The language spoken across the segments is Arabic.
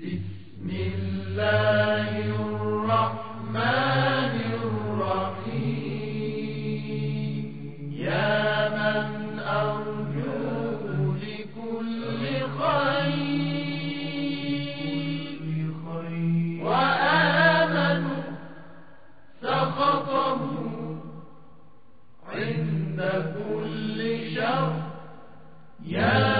بسم الله الرحمن الرحيم. يا من أرجو لكل خير. وآمنوا سخطه عند كل شر. يا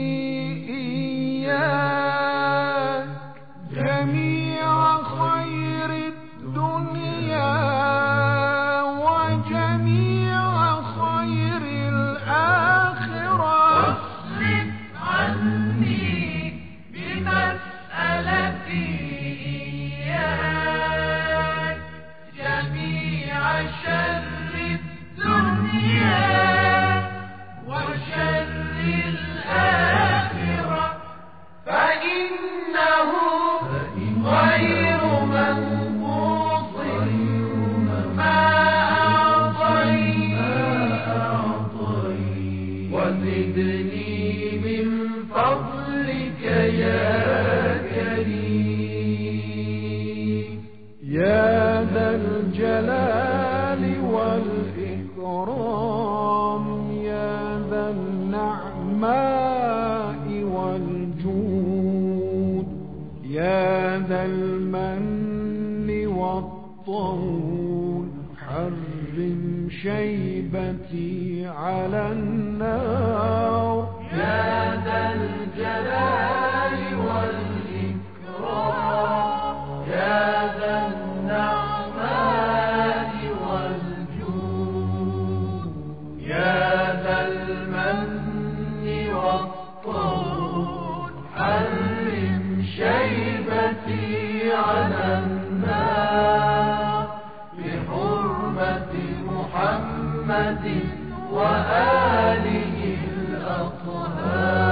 وزدني من فضلك يا كريم. يا ذا الجلال والإكرام يا ذا النعماء والجود يا ذا المن حرم شيبتي على النار محمد وآله الأطهار.